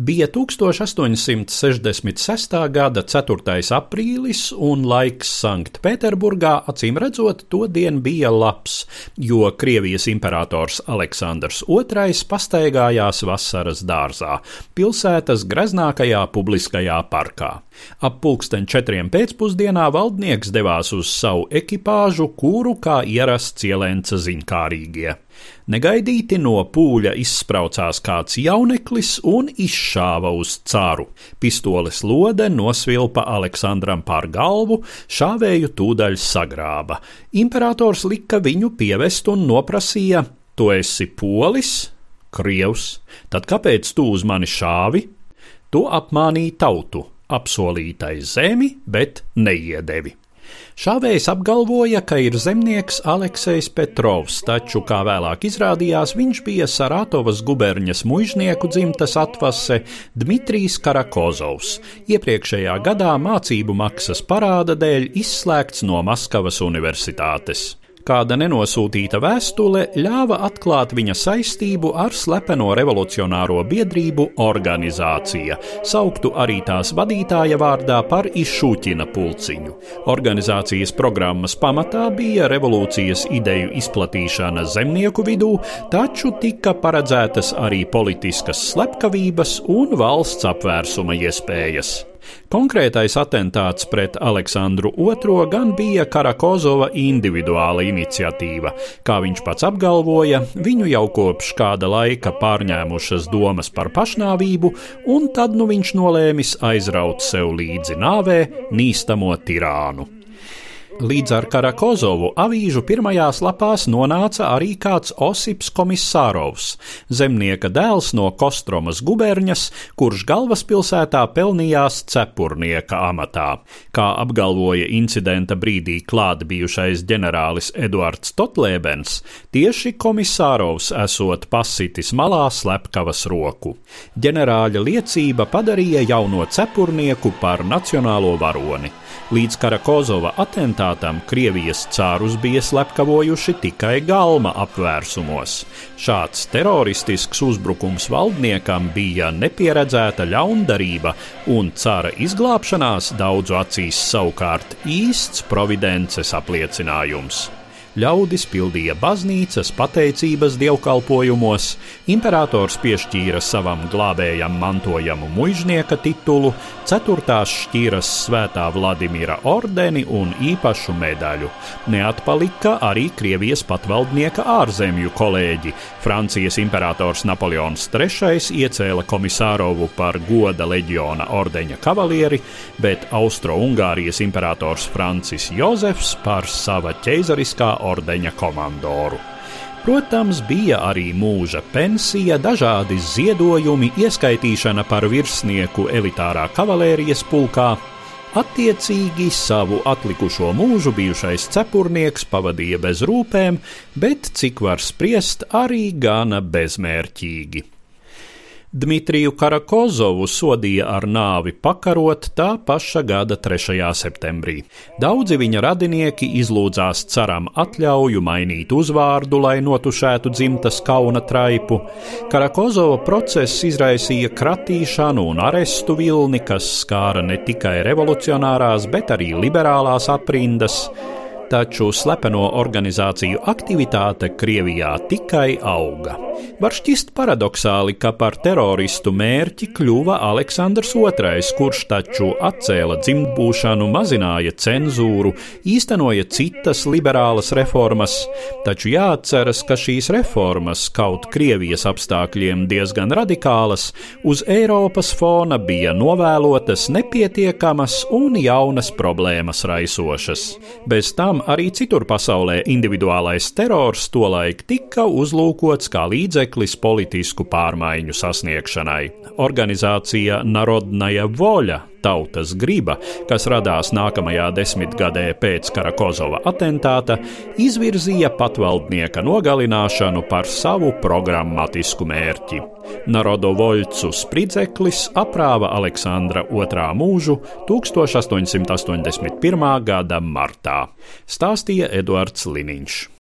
Bija 1866. gada 4. aprīlis, un laiks Sanktpēterburgā acīm redzot to dienu bija labs, jo Krievijas imperators Aleksandrs II pastaigājās vasaras dārzā, pilsētas greznākajā publiskajā parkā. Ap pulksten četriem pēcpusdienā valdnieks devās uz savu ekipāžu, kuru kā ierasts ielēca ziņkārīgie. Negaidīti no pūļa izspraucās kāds jauneklis un izšāva uz cāru. Pistoles lode nosvilpa Aleksandram pār galvu, šāvēju tūdaļ sagrāba. Imperators lika viņu pievest un noprasīja: Tu esi polis, krievs, tad kāpēc tu uz mani šāvi? To apmānīja tautu, apsolītai zemi, bet neiedevi. Šāvējs apgalvoja, ka ir zemnieks Aleksejs Petrovs, taču, kā vēlāk izrādījās, viņš bija Saratovas guberņas mužnieku dzimtas atvase Dmitrijs Karakozovs, iepriekšējā gadā mācību maksas parāda dēļ izslēgts no Maskavas universitātes. Kāda nenosūtīta vēstule ļāva atklāt viņa saistību ar slepeno revolucionāro biedrību organizācija, sauktu arī tās vadītāja vārdā par izšūķina pulciņu. Organizācijas programmas pamatā bija revolūcijas ideju izplatīšana zemnieku vidū, taču tika paredzētas arī politiskas slepkavības un valsts apvērsuma iespējas. Konkrētais atentāts pret Aleksandru II gan bija Karakozova individuāla iniciatīva. Kā viņš pats apgalvoja, viņu jau kopš kāda laika pārņēmušas domas par pašnāvību, un tad nu viņš nolēmis aizraut sev līdzi nāvē nīstamo tirānu. Līdz ar Karakozovu avīžu pirmajās lapās nonāca arī kāds Osips Komisārovs, zemnieka dēls no Kostromas guberņas, kurš galvaspilsētā pelnījās cepurnieka amatā. Kā apgalvoja incidenta brīdī klāt bijušais ģenerālis Eduards Totlēbens, tieši Komisārovs esot pasitis malā slepkavas roku. Ģenerāļa liecība padarīja jauno cepurnieku par nacionālo varoni. Līdz Karakozova atentātam Krievijas cārus bija slepkavojuši tikai galma apvērsumos. Šāds teroristisks uzbrukums valdniekam bija nepieredzēta ļaundarība, un cara izglābšanās daudzu acīs savukārt īsts providences apliecinājums ļaudis pildīja baznīcas pateicības dievkalpojumos, imperators piešķīra savam glābējam mantojamu muiznieka titulu, ceturtās šķīras svētā Vladimira ordeni un īpašu medaļu. Neatpalika arī Krievijas patvaldnieka ārzemju kolēģi. Francijas imperators Napoleons III iecēla komisārovu par goda leģiona ordeņa kavalieri, bet Austro-Ungārijas imperators Francis Jozefs par sava ķeizariskā ordeņa komandoru. Protams, bija arī mūža pensija, dažādi ziedojumi, ieskaitīšana par virsnieku elitārā kavalērijas pulkā. Attiecīgi savu atlikušo mūžu bijušais cepurnieks pavadīja bez rūpēm, bet, cik var spriest, arī gana bezmērķīgi. Dmitriju Karakozovu sodīja ar nāvi pakarot tā paša gada 3. septembrī. Daudzi viņa radinieki izlūdzās caram atļauju mainīt uzvārdu, lai notušētu dzimtas kauna traipu. Karakozova process izraisīja kratīšanu un arestu vilni, kas skāra ne tikai revolucionārās, bet arī liberālās aprindas taču slepeno organizāciju aktivitāte Krievijā tikai auga. Var šķist paradoxāli, ka par teroristu mērķi kļuva Aleksandrs II, kurš taču atcēla dzimtbūšanu, mazināja cenzūru, īstenoja citas liberālas reformas, taču jāatceras, ka šīs reformas, kaut Krievijas apstākļiem diezgan radikālas, uz Eiropas fona bija novēlotas, nepietiekamas un jaunas problēmas raisošas. Bez tam Tiešām arī citur pasaulē individuālais terors tolaik tika uzlūkots kā līdzeklis politisku pārmaiņu sasniegšanai. Organizācija Narodnaja Voļa tautas griba, kas radās nākamajā desmitgadē pēc Karakozova atentāta, izvirzīja patvaldnieka nogalināšanu par savu programmatisku mērķi. Narodovoļcu spridzeklis aprāva Aleksandra II mūžu 1881. gada martā, stāstīja Eduards Liniņš.